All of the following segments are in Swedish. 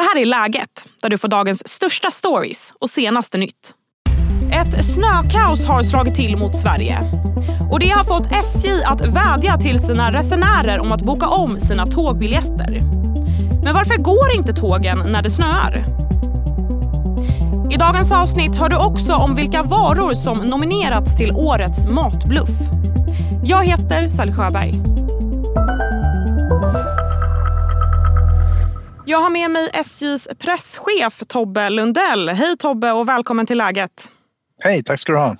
Det här är Läget, där du får dagens största stories och senaste nytt. Ett snökaos har slagit till mot Sverige. Och Det har fått SJ att vädja till sina resenärer om att boka om sina tågbiljetter. Men varför går inte tågen när det snöar? I dagens avsnitt hör du också om vilka varor som nominerats till årets matbluff. Jag heter Sally Sjöberg. Jag har med mig SJs presschef Tobbe Lundell. Hej Tobbe och välkommen till Läget. Hej, tack ska du ha.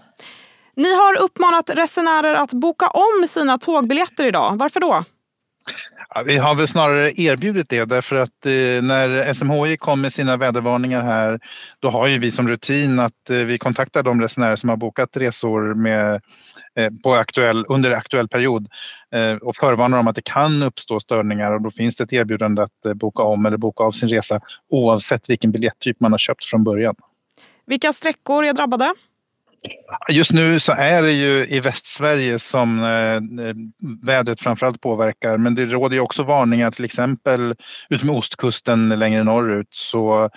Ni har uppmanat resenärer att boka om sina tågbiljetter idag. Varför då? Ja, vi har väl snarare erbjudit det därför att eh, när SMHI kom med sina vädervarningar här då har ju vi som rutin att eh, vi kontaktar de resenärer som har bokat resor med på aktuell, under aktuell period eh, och förvarnar om att det kan uppstå störningar och då finns det ett erbjudande att eh, boka om eller boka av sin resa oavsett vilken biljetttyp man har köpt från början. Vilka sträckor är drabbade? Just nu så är det ju i Västsverige som vädret framförallt påverkar men det råder ju också varningar till exempel utmed ostkusten längre norrut så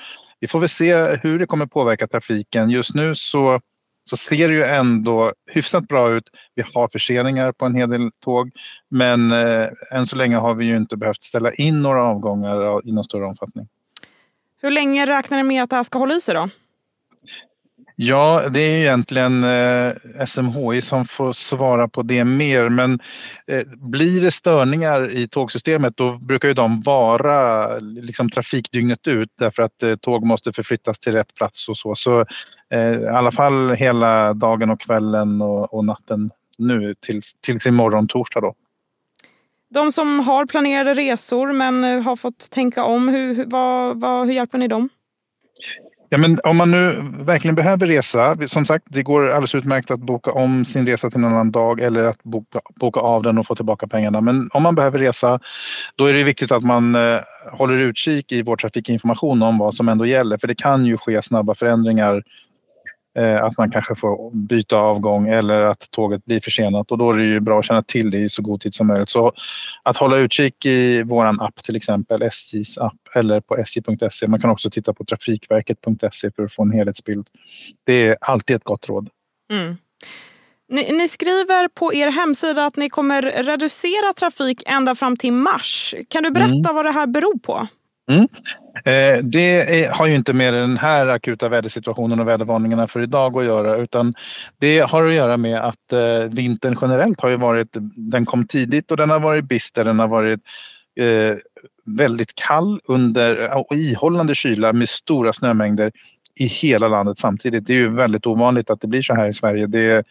vi får väl se hur det kommer påverka trafiken. Just nu så så ser det ju ändå hyfsat bra ut. Vi har förseningar på en hel del tåg men eh, än så länge har vi ju inte behövt ställa in några avgångar i någon större omfattning. Hur länge räknar ni med att det här ska hålla i sig då? Ja, det är egentligen eh, SMHI som får svara på det mer. Men eh, blir det störningar i tågsystemet då brukar ju de vara liksom, trafikdygnet ut därför att eh, tåg måste förflyttas till rätt plats och så. Så i alla fall hela dagen och kvällen och, och natten nu tills, tills imorgon torsdag då. De som har planerade resor men har fått tänka om, hur, vad, vad, hur hjälper ni dem? Ja, men om man nu verkligen behöver resa, som sagt det går alldeles utmärkt att boka om sin resa till en annan dag eller att boka, boka av den och få tillbaka pengarna. Men om man behöver resa då är det viktigt att man eh, håller utkik i vår trafikinformation om vad som ändå gäller för det kan ju ske snabba förändringar att man kanske får byta avgång eller att tåget blir försenat och då är det ju bra att känna till det i så god tid som möjligt. Så att hålla utkik i våran app till exempel, SJs app eller på sj.se. Man kan också titta på trafikverket.se för att få en helhetsbild. Det är alltid ett gott råd. Mm. Ni, ni, skriver på er hemsida att ni kommer reducera trafik ända fram till mars. Kan du berätta mm. vad det här beror på? Mm. Eh, det är, har ju inte med den här akuta vädersituationen och vädervarningarna för idag att göra utan det har att göra med att eh, vintern generellt har ju varit, den kom tidigt och den har varit bister, den har varit eh, väldigt kall under och ihållande kyla med stora snömängder i hela landet samtidigt. Det är ju väldigt ovanligt att det blir så här i Sverige. Det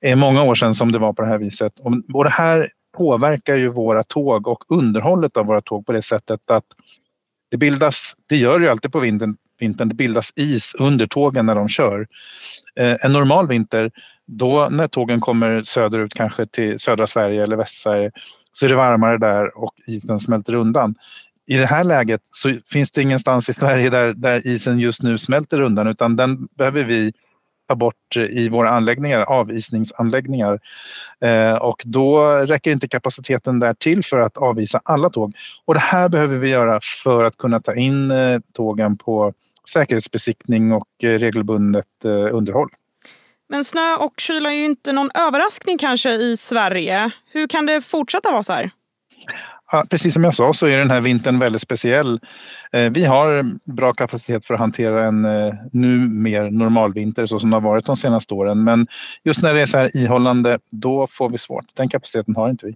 är många år sedan som det var på det här viset och det här påverkar ju våra tåg och underhållet av våra tåg på det sättet att det bildas, det gör det ju alltid på vintern, vintern, det bildas is under tågen när de kör. Eh, en normal vinter, då när tågen kommer söderut, kanske till södra Sverige eller Västsverige, så är det varmare där och isen smälter undan. I det här läget så finns det ingenstans i Sverige där, där isen just nu smälter undan utan den behöver vi ta bort eh, i våra anläggningar, avisningsanläggningar. Eh, och då räcker inte kapaciteten där till för att avisa alla tåg. Och det här behöver vi göra för att kunna ta in eh, tågen på säkerhetsbesiktning och eh, regelbundet eh, underhåll. Men snö och kyla är ju inte någon överraskning kanske i Sverige. Hur kan det fortsätta vara så här? Precis som jag sa så är den här vintern väldigt speciell. Eh, vi har bra kapacitet för att hantera en eh, nu mer normal vinter så som det har varit de senaste åren. Men just när det är så här ihållande, då får vi svårt. Den kapaciteten har inte vi.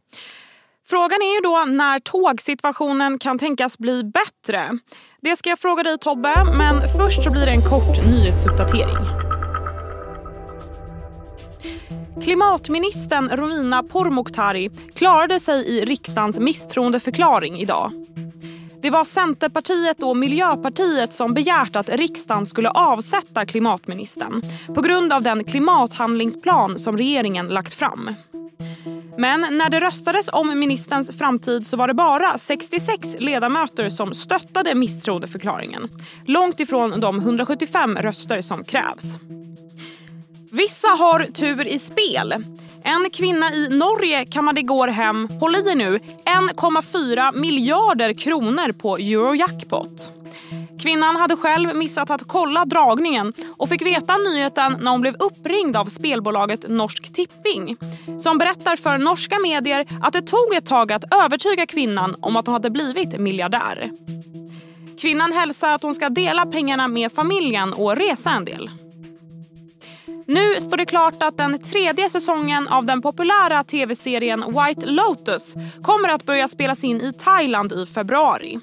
Frågan är ju då när tågsituationen kan tänkas bli bättre. Det ska jag fråga dig Tobbe, men först så blir det en kort nyhetsuppdatering. Klimatministern Romina Pourmokhtari klarade sig i riksdagens misstroendeförklaring idag. Det var Centerpartiet och Miljöpartiet som begärt att riksdagen skulle avsätta klimatministern på grund av den klimathandlingsplan som regeringen lagt fram. Men när det röstades om ministerns framtid så var det bara 66 ledamöter som stöttade misstroendeförklaringen. Långt ifrån de 175 röster som krävs. Vissa har tur i spel. En kvinna i Norge kammade igår hem, håll i er nu, 1,4 miljarder kronor på Eurojackpot. Kvinnan hade själv missat att kolla dragningen och fick veta nyheten när hon blev uppringd av spelbolaget Norsk Tipping som berättar för norska medier att det tog ett tag att övertyga kvinnan om att hon hade blivit miljardär. Kvinnan hälsar att hon ska dela pengarna med familjen och resa en del. Nu står det klart att den tredje säsongen av den populära tv-serien White Lotus kommer att börja spelas in i Thailand i februari.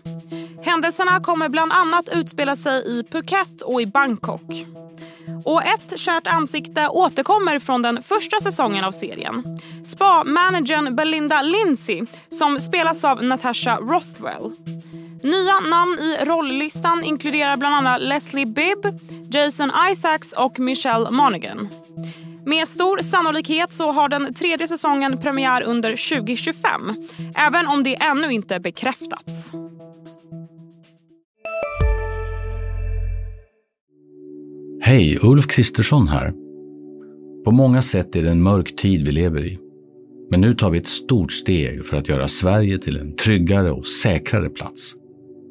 Händelserna kommer bland annat utspela sig i Phuket och i Bangkok. Och ett kärt ansikte återkommer från den första säsongen av serien. Spa-managern Belinda Lindsay som spelas av Natasha Rothwell. Nya namn i rolllistan inkluderar bland annat Leslie Bibb, Jason Isaacs och Michelle Monaghan. Med stor sannolikhet så har den tredje säsongen premiär under 2025 även om det ännu inte bekräftats. Hej, Ulf Kristersson här. På många sätt är det en mörk tid vi lever i. Men nu tar vi ett stort steg för att göra Sverige till en tryggare och säkrare plats.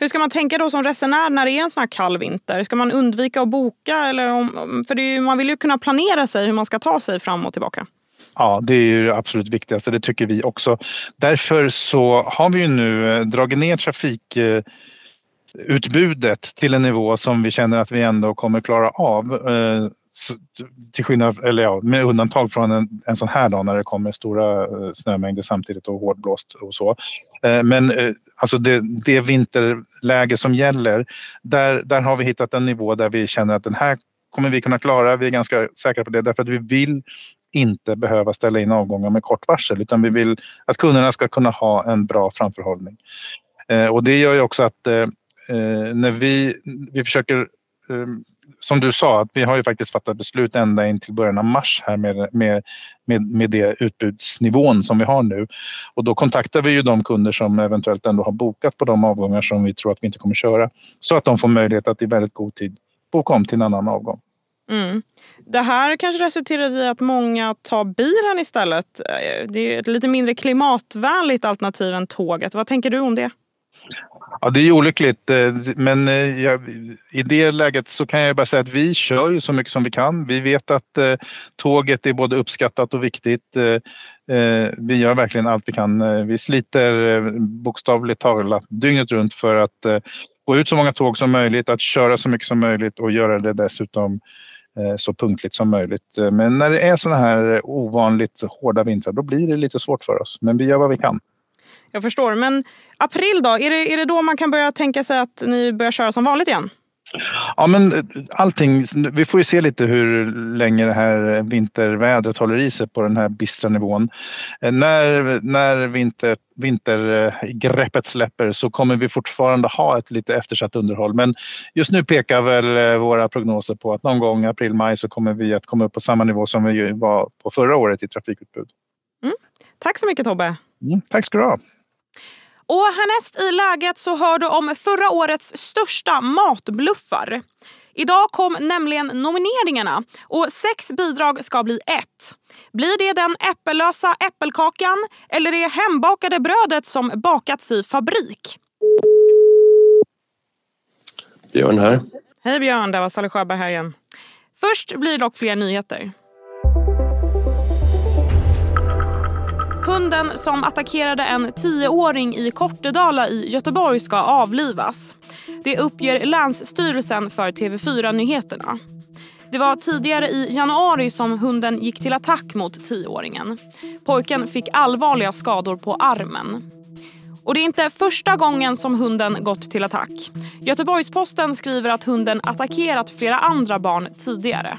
Hur ska man tänka då som resenär när det är en sån här kall vinter? Ska man undvika att boka? Eller om, för är, man vill ju kunna planera sig hur man ska ta sig fram och tillbaka. Ja, det är ju det absolut viktigaste. Det tycker vi också. Därför så har vi ju nu eh, dragit ner trafikutbudet eh, till en nivå som vi känner att vi ändå kommer klara av. Eh, till skillnad, eller ja, med undantag från en, en sån här dag när det kommer stora eh, snömängder samtidigt och hårdblåst och så. Eh, men eh, alltså det, det vinterläge som gäller, där, där har vi hittat en nivå där vi känner att den här kommer vi kunna klara. Vi är ganska säkra på det därför att vi vill inte behöva ställa in avgångar med kort varsel utan vi vill att kunderna ska kunna ha en bra framförhållning. Eh, och det gör ju också att när vi, vi försöker som du sa, att vi har ju faktiskt fattat beslut ända in till början av mars här med, med, med, med det utbudsnivån som vi har nu. Och då kontaktar vi ju de kunder som eventuellt ändå har bokat på de avgångar som vi tror att vi inte kommer köra. Så att de får möjlighet att i väldigt god tid boka om till en annan avgång. Mm. Det här kanske resulterar i att många tar bilen istället. Det är ett lite mindre klimatvänligt alternativ än tåget. Vad tänker du om det? Ja, det är olyckligt, eh, men eh, ja, i det läget så kan jag bara säga att vi kör ju så mycket som vi kan. Vi vet att eh, tåget är både uppskattat och viktigt. Eh, vi gör verkligen allt vi kan. Vi sliter bokstavligt talat dygnet runt för att få ut så många tåg som möjligt, att köra så mycket som möjligt och göra det dessutom så punktligt som möjligt. Men när det är sådana här ovanligt hårda vintrar då blir det lite svårt för oss. Men vi gör vad vi kan. Jag förstår. Men april då? Är det, är det då man kan börja tänka sig att ni börjar köra som vanligt igen? Ja men eh, allting, vi får ju se lite hur länge det här vintervädret håller i sig på den här bistra nivån. Eh, när, när vinter, vintergreppet släpper så kommer vi fortfarande ha ett lite eftersatt underhåll. Men just nu pekar väl eh, våra prognoser på att någon gång april-maj så kommer vi att komma upp på samma nivå som vi var på förra året i trafikutbud. Mm. Tack så mycket Tobbe. Mm, tack ska du ha. Och härnäst i läget så hör du om förra årets största matbluffar. Idag kom nämligen nomineringarna och sex bidrag ska bli ett. Blir det den äppellösa äppelkakan eller det hembakade brödet som bakats i fabrik? Björn här. Hej Björn, det var Sally Sjöberg här igen. Först blir det dock fler nyheter. Hunden som attackerade en tioåring i Kortedala i Göteborg ska avlivas. Det uppger Länsstyrelsen för TV4 Nyheterna. Det var tidigare i januari som hunden gick till attack mot tioåringen. Pojken fick allvarliga skador på armen. Och det är inte första gången som hunden gått till attack. Göteborgs-Posten skriver att hunden attackerat flera andra barn tidigare.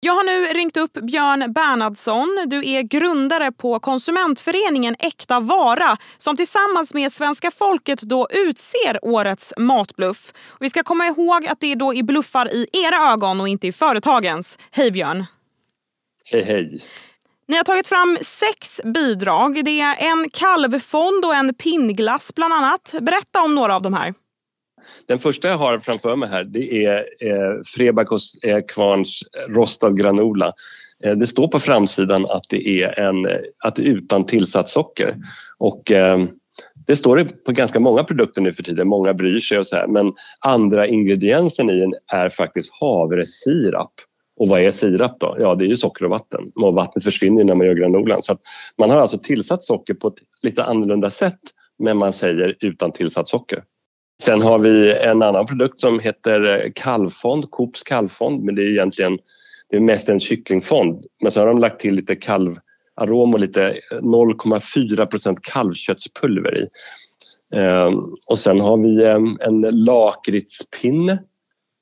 Jag har nu ringt upp Björn Bernhardsson. Du är grundare på konsumentföreningen Äkta Vara som tillsammans med svenska folket då utser årets matbluff. Vi ska komma ihåg att det då är bluffar i era ögon och inte i företagens. Hej Björn! Hej hej! Ni har tagit fram sex bidrag. Det är en kalvfond och en pinnglass bland annat. Berätta om några av de här. Den första jag har framför mig här det är eh, Frebakos eh, Kvarns rostad granola. Eh, det står på framsidan att det är, en, eh, att det är utan tillsatt socker. Och, eh, det står det på ganska många produkter nu för tiden, många bryr sig och så här. Men andra ingrediensen i den är faktiskt havresirap. Och vad är sirap då? Ja, det är ju socker och vatten. Och vattnet försvinner när man gör granolan. Så man har alltså tillsatt socker på ett lite annorlunda sätt men man säger utan tillsatt socker. Sen har vi en annan produkt som heter eh, kalvfond, Coops kalvfond men det är egentligen det är mest en kycklingfond. Men så har de lagt till lite kalvarom och lite eh, 0,4 kalvköttspulver i. Ehm, och sen har vi ehm, en lakritspinne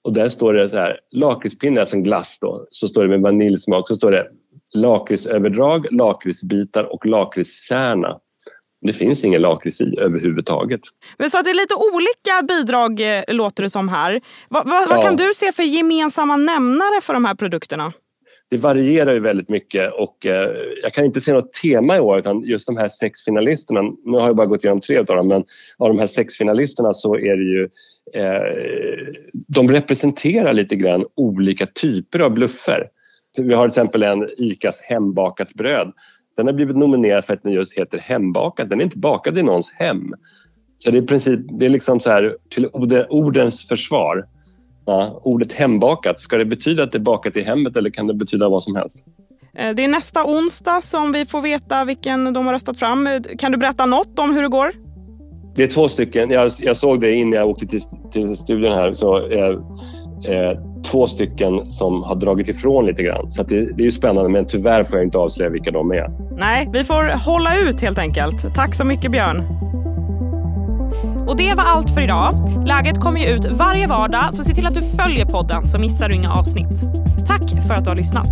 och där står det så här, lakritspinne, alltså en glass då, så står det med vaniljsmak, så står det lakritsöverdrag, lakritsbitar och lakritskärna. Det finns ingen lakrits i överhuvudtaget. Men så att det är lite olika bidrag eh, låter det som här. Vad, vad, ja. vad kan du se för gemensamma nämnare för de här produkterna? det varierar ju väldigt mycket och eh, jag kan inte se något tema i år utan just de här sex finalisterna, nu har jag bara gått igenom tre av dem men av de här sex finalisterna så är det ju eh, de representerar lite grann olika typer av bluffer. Vi har till exempel en ICAs hembakat bröd. Den har blivit nominerad för att den just heter hembakat, den är inte bakad i någons hem. Så det är i princip, det är liksom så här till ordens försvar Ja, ordet hembakat, ska det betyda att det är bakat i hemmet eller kan det betyda vad som helst? Eh, det är nästa onsdag som vi får veta vilken de har röstat fram. Kan du berätta något om hur det går? Det är två stycken. Jag, jag såg det innan jag åkte till, till studion här. Så, eh, eh, två stycken som har dragit ifrån lite grann. Så det, det är ju spännande men tyvärr får jag inte avslöja vilka de är. Nej, vi får hålla ut helt enkelt. Tack så mycket Björn. Och det var allt för idag. Läget kommer ju ut varje vardag så se till att du följer podden så missar du inga avsnitt. Tack för att du har lyssnat.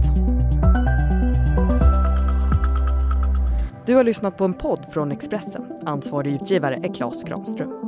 Du har lyssnat på en podd från Expressen. Ansvarig utgivare är Klas Granström.